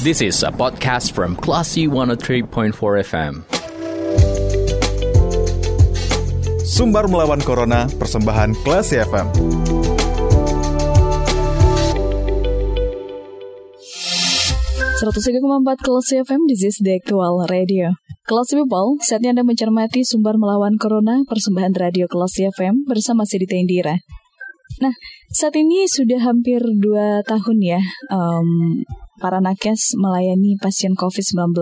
This is a podcast from Classy 103.4 FM. Sumbar melawan Corona, persembahan Classy FM. empat Kelas FM, this is the actual radio. Kelas People, saatnya Anda mencermati sumber melawan Corona, persembahan radio Kelas FM bersama Sidi Indira. Nah, saat ini sudah hampir dua tahun ya, um, para nakes melayani pasien COVID-19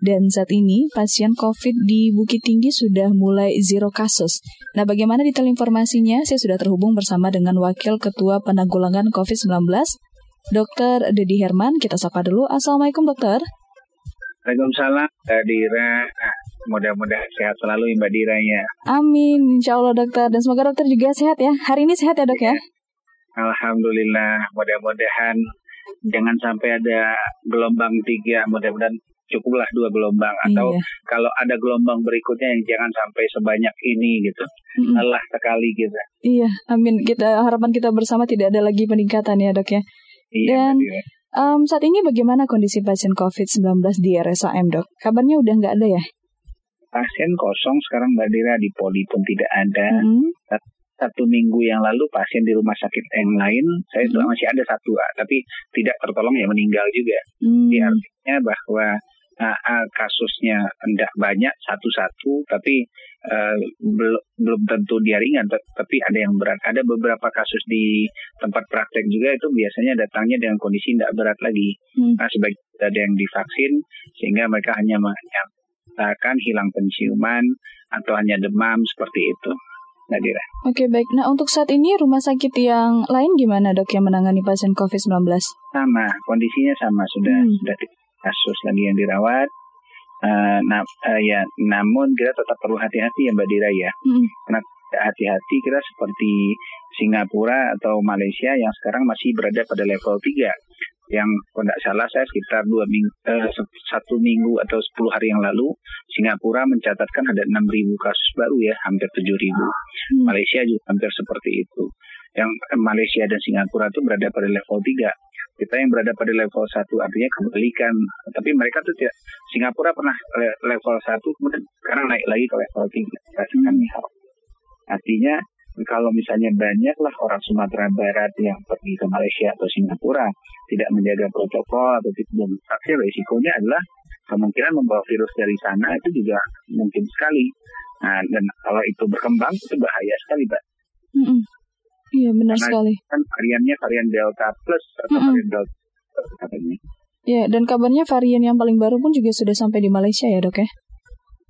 dan saat ini pasien COVID di Bukit Tinggi sudah mulai zero kasus. Nah, bagaimana detail informasinya? Saya sudah terhubung bersama dengan Wakil Ketua Penanggulangan COVID-19, Dr. Dedi Herman. Kita sapa dulu. Assalamualaikum, dokter. Waalaikumsalam, Mbak Dira. Nah, mudah-mudahan sehat selalu Mbak Dira ya. Amin, insya Allah dokter. Dan semoga dokter juga sehat ya. Hari ini sehat ya dok ya? Alhamdulillah, mudah-mudahan jangan sampai ada gelombang tiga, mudah-mudahan cukuplah dua gelombang atau iya. kalau ada gelombang berikutnya yang jangan sampai sebanyak ini gitu. Mm. Allah sekali gitu. Iya, amin. Kita harapan kita bersama tidak ada lagi peningkatan ya, Dok ya. Iya, Dan Um, saat ini bagaimana kondisi pasien COVID-19 di RSAM, dok? Kabarnya udah nggak ada ya? Pasien kosong sekarang Mbak Dira di poli pun tidak ada. Mm. Satu minggu yang lalu pasien di rumah sakit yang lain, saya mm -hmm. masih ada satu, tapi tidak tertolong ya meninggal juga. Mm. Jadi artinya bahwa uh, kasusnya tidak banyak satu-satu, tapi uh, belum belum tentu dia ringan, tapi ada yang berat. Ada beberapa kasus di tempat praktek juga itu biasanya datangnya dengan kondisi tidak berat lagi. Hmm. Nah, sebagai ada yang divaksin sehingga mereka hanya menyatakan hilang penciuman atau hanya demam seperti itu. Nadira. Oke baik. Nah untuk saat ini rumah sakit yang lain gimana dok yang menangani pasien COVID-19? Sama, kondisinya sama sudah hmm. sudah kasus lagi yang dirawat. Uh, nah, uh, ya, namun kita tetap perlu hati-hati ya Mbak Dira ya. Hmm. Karena hati-hati kita seperti Singapura atau Malaysia yang sekarang masih berada pada level 3 yang kalau tidak salah saya sekitar dua minggu, eh, satu minggu atau sepuluh hari yang lalu Singapura mencatatkan ada enam ribu kasus baru ya hampir tujuh ribu. Hmm. Malaysia juga hampir seperti itu. Yang Malaysia dan Singapura itu berada pada level 3 kita yang berada pada level 1 artinya kembalikan. Tapi mereka tuh tidak Singapura pernah level 1 kemudian sekarang naik lagi ke level 3 hmm. artinya kalau misalnya banyaklah orang Sumatera Barat yang pergi ke Malaysia atau Singapura tidak menjaga protokol atau tidak tapi risikonya adalah kemungkinan membawa virus dari sana itu juga mungkin sekali nah dan kalau itu berkembang itu bahaya sekali pak mm -mm. Iya benar Karena sekali. Kan variannya varian Delta plus atau mm -hmm. varian Delta katanya. Ya, dan kabarnya varian yang paling baru pun juga sudah sampai di Malaysia ya dok ya?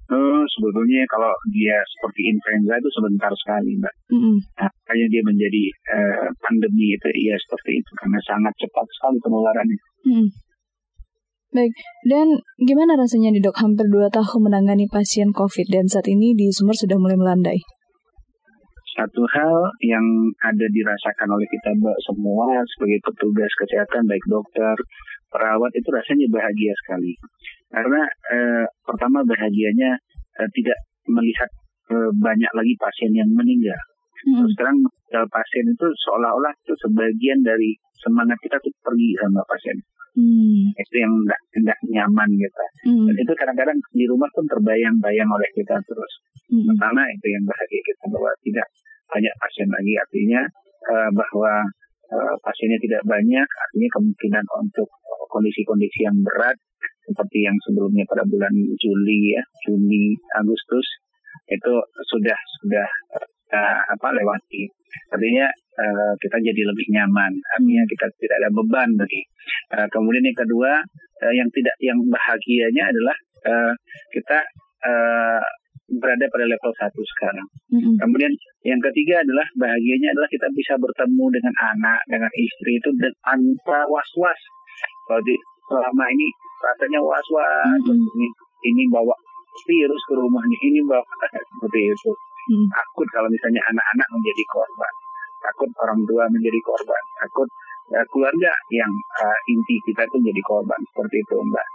Uh, sebetulnya kalau dia seperti influenza itu sebentar sekali, mbak. Mm makanya dia menjadi uh, pandemi itu iya seperti itu karena sangat cepat sekali penularannya. Mm. Baik, dan gimana rasanya di dok hampir dua tahun menangani pasien COVID dan saat ini di Sumber sudah mulai melandai? satu hal yang ada dirasakan oleh kita semua sebagai petugas kesehatan baik dokter perawat itu rasanya bahagia sekali karena eh, pertama bahagianya eh, tidak melihat eh, banyak lagi pasien yang meninggal hmm. terus sekarang pasien itu seolah-olah itu sebagian dari semangat kita tuh pergi sama pasien Hmm. Itu yang tidak nyaman gitu. Hmm. Dan itu kadang-kadang di rumah pun terbayang-bayang oleh kita terus. Hmm. Pertama itu yang bahagia kita bahwa tidak banyak pasien lagi artinya uh, bahwa uh, pasiennya tidak banyak artinya kemungkinan untuk kondisi-kondisi yang berat seperti yang sebelumnya pada bulan Juli ya Juni Agustus itu sudah sudah uh, apa lewati artinya uh, kita jadi lebih nyaman artinya kita tidak ada beban lagi uh, kemudian yang kedua uh, yang tidak yang bahagianya adalah uh, kita uh, berada pada level satu sekarang. Mm-hmm. Kemudian yang ketiga adalah bahagianya adalah kita bisa bertemu dengan anak, dengan istri itu tanpa was-was. Kalau di, selama ini rasanya was-was, mm-hmm. ini, ini bawa virus ke rumahnya, ini bawa seperti itu. Mm-hmm. Takut kalau misalnya anak-anak menjadi korban, takut orang tua menjadi korban, takut ya, keluarga yang uh, inti kita itu menjadi korban seperti itu, Mbak.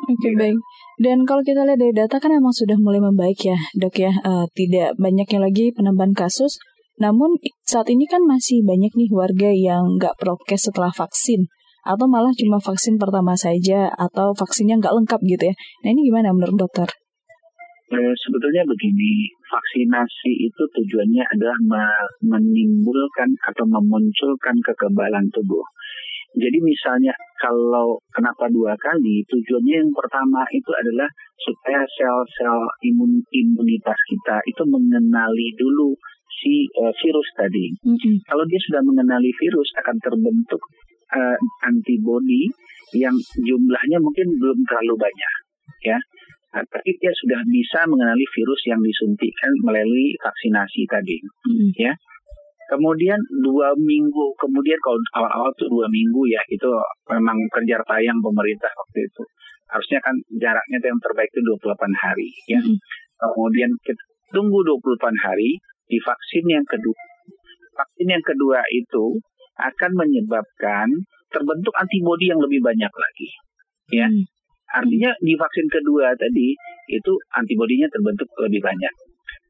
Oke okay, baik. Dan kalau kita lihat dari data kan emang sudah mulai membaik ya dok ya. Uh, tidak banyaknya lagi penambahan kasus. Namun saat ini kan masih banyak nih warga yang nggak prokes setelah vaksin. Atau malah cuma vaksin pertama saja atau vaksinnya nggak lengkap gitu ya. Nah ini gimana menurut dokter? Eh, sebetulnya begini, vaksinasi itu tujuannya adalah menimbulkan atau memunculkan kekebalan tubuh. Jadi misalnya kalau kenapa dua kali, tujuannya yang pertama itu adalah supaya sel-sel imun imunitas kita itu mengenali dulu si uh, virus tadi. Mm-hmm. Kalau dia sudah mengenali virus akan terbentuk uh, antibodi yang jumlahnya mungkin belum terlalu banyak, ya. Nah, tapi dia sudah bisa mengenali virus yang disuntikkan melalui vaksinasi tadi, mm-hmm. ya. Kemudian dua minggu, kemudian kalau awal-awal itu dua minggu ya, itu memang kejar tayang pemerintah waktu itu. Harusnya kan jaraknya itu yang terbaik itu 28 hari ya. Mm -hmm. Kemudian kita tunggu 28 hari di vaksin yang kedua. Vaksin yang kedua itu akan menyebabkan terbentuk antibodi yang lebih banyak lagi. Ya. Mm. Artinya di vaksin kedua tadi itu antibodinya terbentuk lebih banyak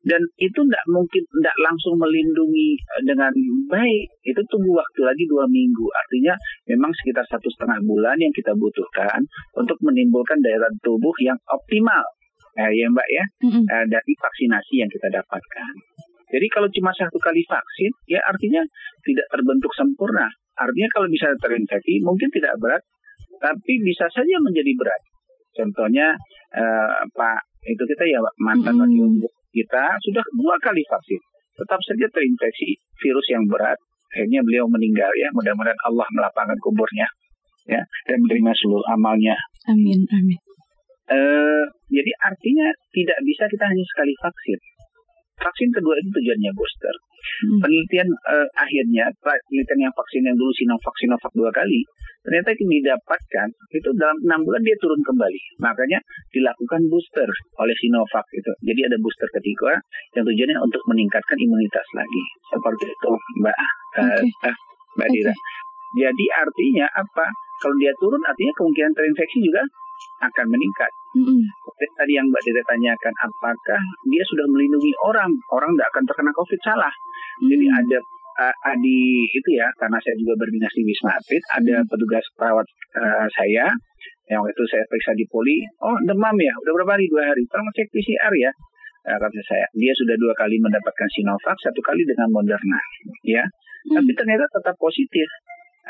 dan itu tidak mungkin tidak langsung melindungi eh, dengan baik itu tunggu waktu lagi dua minggu artinya memang sekitar satu setengah bulan yang kita butuhkan untuk menimbulkan daya tahan tubuh yang optimal eh, ya mbak ya mm-hmm. eh, dari vaksinasi yang kita dapatkan jadi kalau cuma satu kali vaksin ya artinya tidak terbentuk sempurna artinya kalau bisa terinfeksi mungkin tidak berat tapi bisa saja menjadi berat contohnya eh, pak itu kita ya mantan mm-hmm kita sudah dua kali vaksin. Tetap saja terinfeksi virus yang berat. Akhirnya beliau meninggal ya. Mudah-mudahan Allah melapangkan kuburnya ya dan menerima seluruh amalnya. Amin, amin. Uh, jadi artinya tidak bisa kita hanya sekali vaksin. Vaksin kedua itu tujuannya booster. Hmm. Penelitian uh, akhirnya, penelitian yang vaksin yang dulu Sinovac, Sinovac dua kali, ternyata itu didapatkan itu dalam enam bulan dia turun kembali. Makanya dilakukan booster oleh Sinovac itu. Jadi ada booster ketiga yang tujuannya untuk meningkatkan imunitas lagi. Seperti itu, Mbak okay. uh, Mbak okay. Dira. Jadi artinya apa? Kalau dia turun artinya kemungkinan terinfeksi juga akan meningkat. Mm-hmm. Tadi yang Mbak Dede tanyakan, apakah dia sudah melindungi orang? Orang tidak akan terkena COVID salah. Mm-hmm. Jadi ada uh, adi itu ya, karena saya juga berdinas di Wisma Atlet, ada petugas perawat uh, saya yang waktu itu saya periksa di poli, oh demam ya, udah berapa hari? Dua hari. Tolong cek PCR ya. Uh, kata saya, dia sudah dua kali mendapatkan Sinovac, satu kali dengan Moderna, ya. Hmm. Tapi ternyata tetap positif.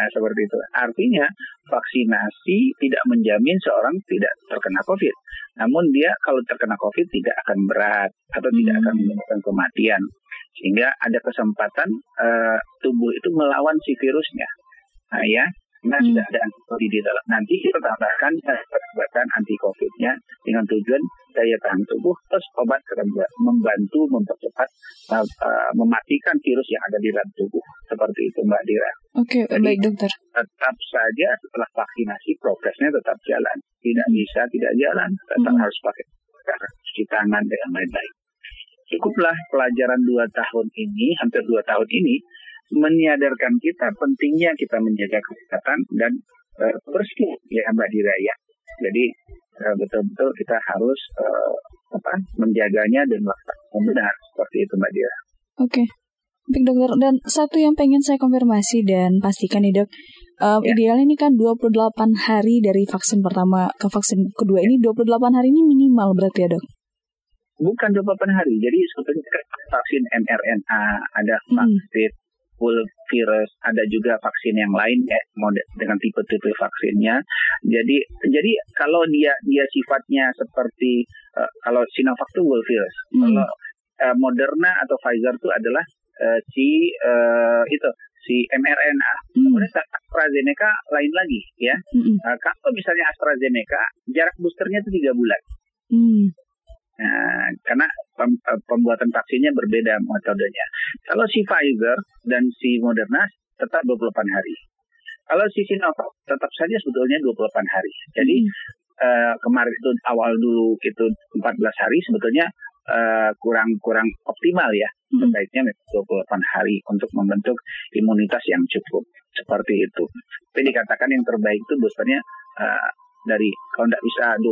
Nah, seperti itu. Artinya vaksinasi tidak menjamin seorang tidak terkena COVID. Namun dia kalau terkena COVID tidak akan berat atau hmm. tidak akan hmm. menyebabkan kematian. Sehingga ada kesempatan uh, tubuh itu melawan si virusnya. Nah ya, Nah, hmm. sudah ada antibodi di dalam. Nanti kita tambahkan obat anti COVID-nya dengan tujuan daya tahan tubuh terus obat akan membantu mempercepat uh, uh, mematikan virus yang ada di dalam tubuh. Seperti itu Mbak Dira. Oke, okay, baik dokter. Tetap saja setelah vaksinasi progresnya tetap jalan. Tidak hmm. bisa tidak jalan, tetap hmm. harus pakai cuci tangan dengan baik-baik. Cukuplah pelajaran dua tahun ini, hampir dua tahun ini, menyadarkan kita pentingnya kita menjaga kesehatan dan uh, bersih ya Mbak Dira ya. Jadi uh, betul-betul kita harus uh, apa menjaganya dan melakukan benar seperti itu Mbak Dira. Oke. Okay. Baik dokter, dan satu yang pengen saya konfirmasi dan pastikan nih dok, um, ya. idealnya ini kan 28 hari dari vaksin pertama ke vaksin kedua ini 28 hari ini minimal berarti ya dok? Bukan 28 hari, jadi sebetulnya vaksin mRNA, ada hmm. vaksin hmm virus, ada juga vaksin yang lain ya model dengan tipe-tipe vaksinnya. Jadi jadi kalau dia dia sifatnya seperti uh, kalau Sinovac itu virus, hmm. kalau uh, Moderna atau Pfizer itu adalah uh, si uh, itu si mRNA. Hmm. Kemudian AstraZeneca lain lagi ya. Hmm. Uh, kalau misalnya AstraZeneca jarak boosternya itu tiga bulan. Hmm. Nah, karena eh, pembuatan vaksinnya berbeda metodenya. Kalau si Pfizer dan si Moderna tetap 28 hari. Kalau si Sinovac tetap saja sebetulnya 28 hari. Jadi hmm. uh, kemarin itu awal dulu itu 14 hari sebetulnya uh, kurang kurang optimal ya. Hmm. Sebaiknya 28 hari untuk membentuk imunitas yang cukup seperti itu. Tapi dikatakan yang terbaik itu boosternya uh, dari kalau tidak bisa 20,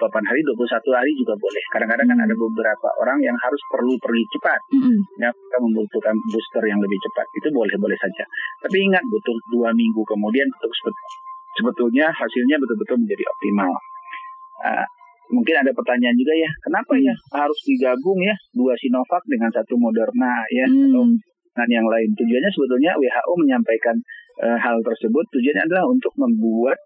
28 hari 21 hari juga boleh. Kadang-kadang kan ada beberapa orang yang harus perlu pergi cepat. Mm-mm. ya kita membutuhkan booster yang lebih cepat. Itu boleh-boleh saja. Tapi ingat butuh dua minggu kemudian untuk sebet- sebetulnya hasilnya betul-betul menjadi optimal. Ah, mungkin ada pertanyaan juga ya kenapa ya harus digabung ya dua Sinovac dengan satu Moderna ya atau Hmm. dengan yang lain? Tujuannya sebetulnya WHO menyampaikan eh, hal tersebut. Tujuannya adalah untuk membuat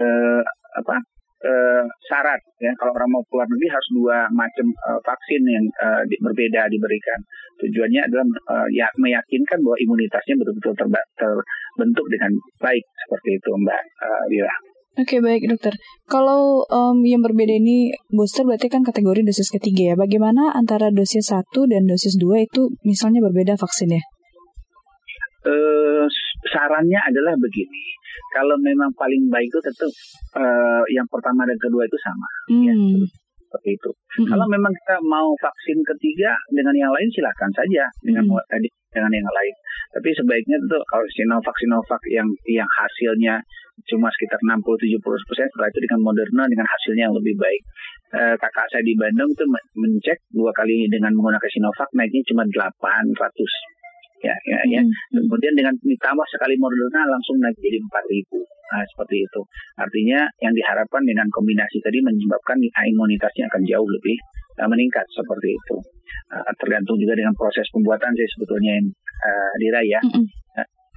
eh, apa eh, syarat ya kalau orang mau keluar negeri harus dua macam eh, vaksin yang eh, di- berbeda diberikan tujuannya adalah eh, ya meyakinkan bahwa imunitasnya betul-betul terbentuk dengan baik seperti itu Mbak eh. Oke baik dokter. Kalau em, yang berbeda ini booster berarti kan kategori dosis ketiga ya. Bagaimana antara dosis 1 dan dosis 2 itu misalnya berbeda vaksinnya? Eh, sarannya adalah begini kalau memang paling baik itu tentu eh, yang pertama dan kedua itu sama Ya, Hmm. seperti itu. Mm-mm. Kalau memang kita mau vaksin ketiga dengan yang lain silahkan saja dengan Hmm. tadi dengan yang lain. Tapi sebaiknya itu kalau Sinovac Sinovac yang yang hasilnya cuma sekitar 60-70 persen setelah itu dengan Moderna dengan hasilnya yang lebih baik. Eh, kakak saya di Bandung itu men- mencek dua kali dengan menggunakan Sinovac naiknya cuma 800 ya ya ya Hmm. kemudian dengan ditambah sekali Moderna langsung naik jadi 4000 nah seperti itu artinya yang diharapkan dengan kombinasi tadi menyebabkan imunitasnya akan jauh lebih uh, meningkat seperti itu Uh, tergantung juga dengan proses pembuatan sih sebetulnya yang uh, Dira ya Mm-mm.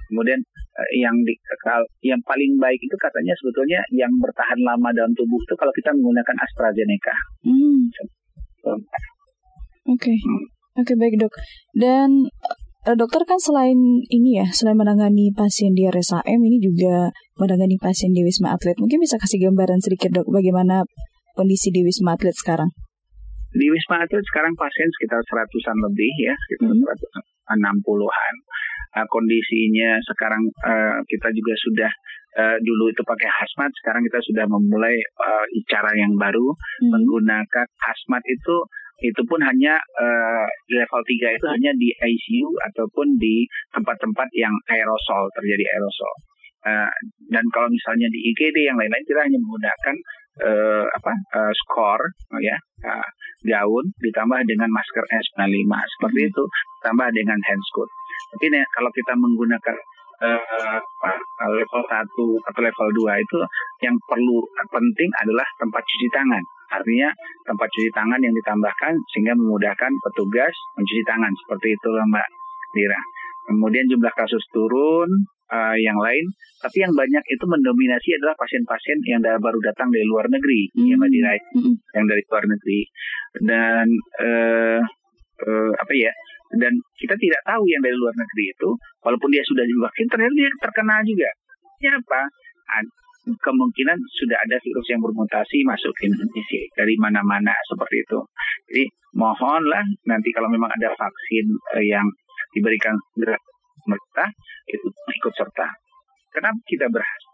kemudian uh, yang di, kal- yang paling baik itu katanya sebetulnya yang bertahan lama dalam tubuh itu kalau kita menggunakan AstraZeneca Hmm. Oke. Hmm. Oke baik dok. Dan eh, dokter kan selain ini ya, selain menangani pasien di RSAM ini juga menangani pasien di Wisma Atlet. Mungkin bisa kasih gambaran sedikit dok bagaimana kondisi di Wisma Atlet sekarang? di Wisma Atlet sekarang pasien sekitar seratusan lebih ya, sekitar Hmm. enam puluhan. Uh, kondisinya sekarang uh, kita juga sudah uh, dulu itu pakai hazmat, sekarang kita sudah memulai uh, cara yang baru Hmm. menggunakan hazmat itu itu pun hanya uh, level 3 itu hanya di ICU ataupun di tempat-tempat yang aerosol terjadi aerosol. Uh, dan kalau misalnya di IGD yang lain-lain kita hanya menggunakan uh, apa uh, skor ya uh, gaun ditambah dengan masker N95 seperti itu tambah dengan handscoot. Tapi nih, kalau kita menggunakan apa, level 1 atau level 2 itu yang perlu penting adalah tempat cuci tangan. Artinya tempat cuci tangan yang ditambahkan sehingga memudahkan petugas mencuci tangan seperti itu Mbak Dira. Kemudian jumlah kasus turun eh, yang lain, tapi yang banyak itu mendominasi adalah pasien-pasien yang baru datang dari luar negeri, ya Mbak Hmm. Dira Mm-mm. yang dari luar negeri dan eh, eh, apa ya dan kita tidak tahu yang dari luar negeri itu walaupun dia sudah divaksin ternyata dia terkena juga apa Ad- kemungkinan sudah ada virus yang bermutasi masuk ke Indonesia dari mana-mana seperti itu jadi mohonlah nanti kalau memang ada vaksin eh, yang diberikan pemerintah itu ikut serta kenapa kita berhasil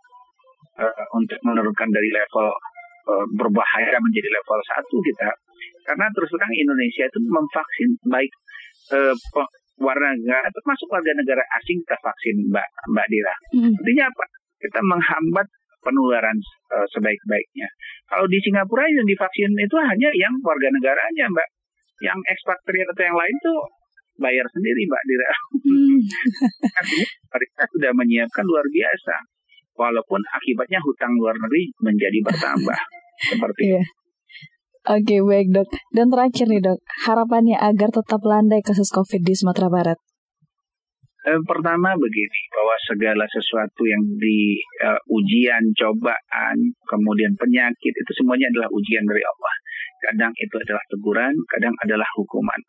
eh, untuk menurunkan dari level eh, berbahaya menjadi level 1 kita karena terus terang Indonesia itu memvaksin baik pe- warga negara termasuk warga negara asing kita vaksin Mbak Mbak Dira. Mm-mm. Artinya apa? Kita menghambat penularan eh, sebaik-baiknya. Kalau di Singapura yang divaksin itu hanya yang warga negaranya Mbak. Yang ekspatriat atau yang lain tuh bayar sendiri Mbak Dira. Hmm. Artinya mereka sudah menyiapkan luar biasa. Walaupun akibatnya hutang luar negeri menjadi bertambah. Seperti Iya. Oke baik dok. Dan terakhir nih dok, harapannya agar tetap landai kasus COVID di Sumatera Barat. Eh, pertama begini bahwa segala sesuatu yang di eh, ujian, cobaan, kemudian penyakit itu semuanya adalah ujian dari Allah. Kadang itu adalah teguran, kadang adalah hukuman.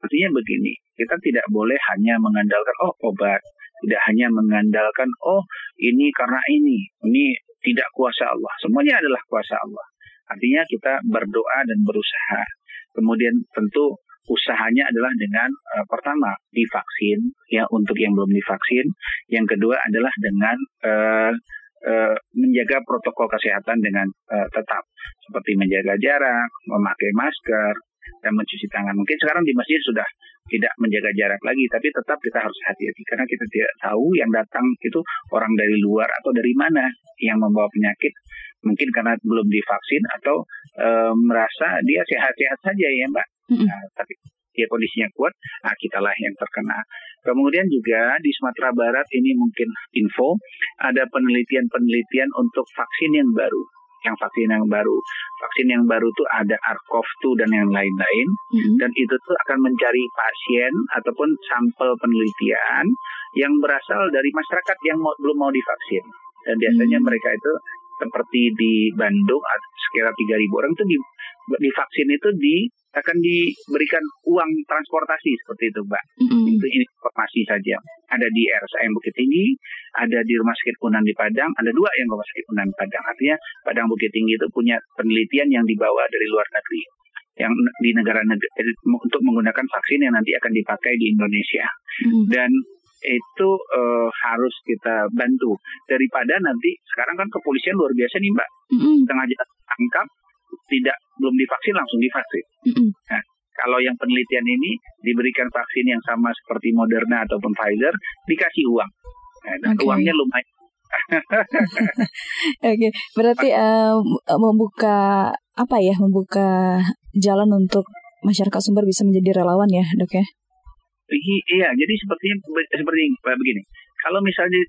Artinya begini, kita tidak boleh hanya mengandalkan oh obat, tidak hanya mengandalkan oh ini karena ini, ini tidak kuasa Allah. Semuanya adalah kuasa Allah. Artinya kita berdoa dan berusaha. Kemudian tentu usahanya adalah dengan eh, pertama divaksin ya untuk yang belum divaksin. Yang kedua adalah dengan eh, eh, menjaga protokol kesehatan dengan eh, tetap seperti menjaga jarak, memakai masker dan mencuci tangan. Mungkin sekarang di masjid sudah tidak menjaga jarak lagi, tapi tetap kita harus hati-hati karena kita tidak tahu yang datang itu orang dari luar atau dari mana yang membawa penyakit. Mungkin karena belum divaksin atau e, merasa dia sehat-sehat saja ya Mbak. Nah, tapi dia kondisinya kuat, nah kitalah yang terkena. Kemudian juga di Sumatera Barat ini mungkin info ada penelitian-penelitian untuk vaksin yang baru yang vaksin yang baru. Vaksin yang baru tuh ada ARCOV-2 dan yang lain-lain. Mm-hmm. Dan itu tuh akan mencari pasien ataupun sampel penelitian yang berasal dari masyarakat yang mau, belum mau divaksin. Dan biasanya mm-hmm. mereka itu seperti di Bandung sekitar 3.000 orang itu di, divaksin itu di akan diberikan uang transportasi seperti itu, Mbak. Mm-hmm. Itu informasi saja. Ada di RSAM Bukit Tinggi, ada di Rumah Sakit Unan di Padang, ada dua yang Rumah Sakit Unan Padang. Artinya Padang Bukit Tinggi itu punya penelitian yang dibawa dari luar negeri yang di negara negara untuk menggunakan vaksin yang nanti akan dipakai di Indonesia. Mm-hmm. Dan itu uh, harus kita bantu daripada nanti sekarang kan kepolisian luar biasa nih mbak mm-hmm. tengah tangkap tidak belum divaksin langsung divaksin. Mm-hmm. Nah, kalau yang penelitian ini diberikan vaksin yang sama seperti Moderna ataupun Pfizer, dikasih uang. Nah, dan okay. uangnya lumayan. Oke, okay. berarti uh, membuka apa ya? Membuka jalan untuk masyarakat sumber bisa menjadi relawan ya, dok ya? Iya, jadi sepertinya seperti begini. Kalau misalnya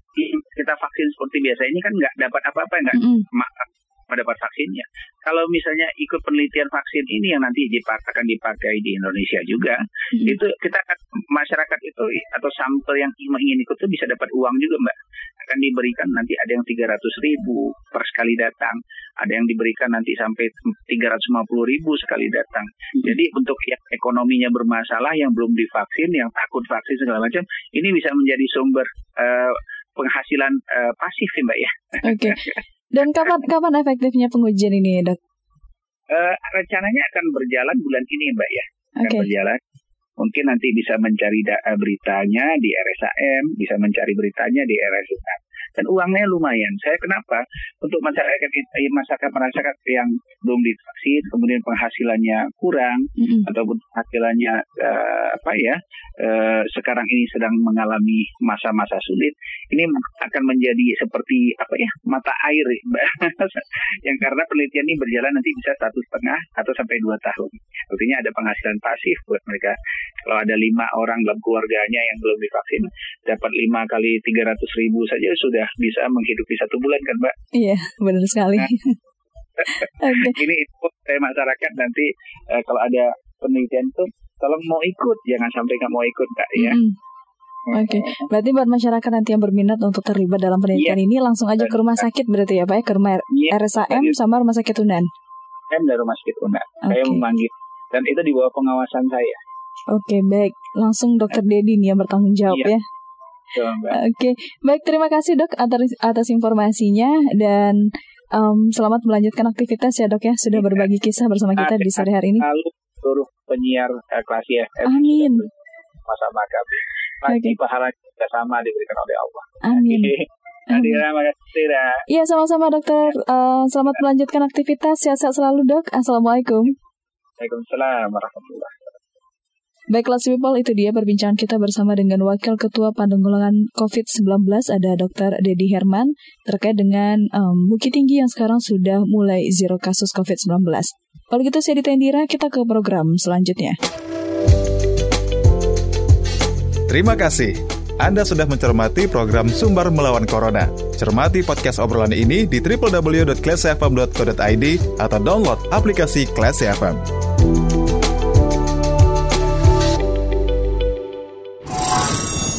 kita vaksin seperti biasa ini kan nggak dapat apa-apa, nggak mm -hmm mendapat vaksinnya. Kalau misalnya ikut penelitian vaksin ini yang nanti akan dipakai di Indonesia juga, hmm. itu kita akan masyarakat itu atau sampel yang ingin ikut itu bisa dapat uang juga, Mbak. Akan diberikan nanti ada yang 300 ribu per sekali datang, ada yang diberikan nanti sampai 350 ribu sekali datang. Hmm. Jadi untuk yang ekonominya bermasalah, yang belum divaksin, yang takut vaksin segala macam, ini bisa menjadi sumber uh, penghasilan uh, pasif ya Mbak ya. Oke. Okay. Dan kapan kapan efektifnya pengujian ini, dok? Uh, rencananya akan berjalan bulan ini, mbak ya. Akan okay. berjalan. Mungkin nanti bisa mencari eh, beritanya di RSAM, bisa mencari beritanya di RSUM dan uangnya lumayan. Saya kenapa? Untuk masyarakat eh, masyarakat masyarakat yang belum divaksin, kemudian penghasilannya kurang mm-hmm. ataupun penghasilannya uh, apa ya uh, sekarang ini sedang mengalami masa-masa sulit, ini akan menjadi seperti apa ya mata air, yang karena penelitian ini berjalan nanti bisa satu setengah atau sampai dua tahun. Artinya ada penghasilan pasif buat mereka. Kalau ada lima orang dalam keluarganya yang belum divaksin, dapat lima kali tiga ratus ribu saja sudah bisa menghidupi satu bulan kan Mbak? Iya, benar sekali. Nah, okay. Ini itu saya masyarakat nanti uh, kalau ada penelitian itu tolong mau ikut, jangan sampai nggak mau ikut Mbak ya. Mm. Oke, okay. berarti buat masyarakat nanti yang berminat untuk terlibat dalam penelitian yeah. ini langsung aja ke rumah sakit berarti ya Pak ya, ke rumah yeah. RSAM sama rumah sakit Unan. M dan rumah sakit Unan. Okay. Saya memanggil dan itu di bawah pengawasan saya. Oke, okay, baik. Langsung Dokter Dedi nih yang bertanggung jawab yeah. ya. Oke, okay. baik terima kasih dok atas atas informasinya dan um, selamat melanjutkan aktivitas ya dok ya sudah berbagi kisah bersama kita di sore hari ini. Lalu seluruh penyiar uh, kelas ya. Amin. Sama-sama kami. Okay. pahala kita sama diberikan oleh Allah. Amin. Adira, makasih Iya, sama-sama dokter. Uh, selamat melanjutkan aktivitas. Sehat-sehat selalu dok. Assalamualaikum. Waalaikumsalam warahmatullahi Baiklah People, itu dia perbincangan kita bersama dengan Wakil Ketua Pandanggulangan COVID-19 ada Dr. Dedi Herman terkait dengan um, Bukit Tinggi yang sekarang sudah mulai zero kasus COVID-19. Kalau gitu saya Ditendira, kita ke program selanjutnya. Terima kasih. Anda sudah mencermati program Sumber Melawan Corona. Cermati podcast obrolan ini di www.classfm.co.id atau download aplikasi Class FM.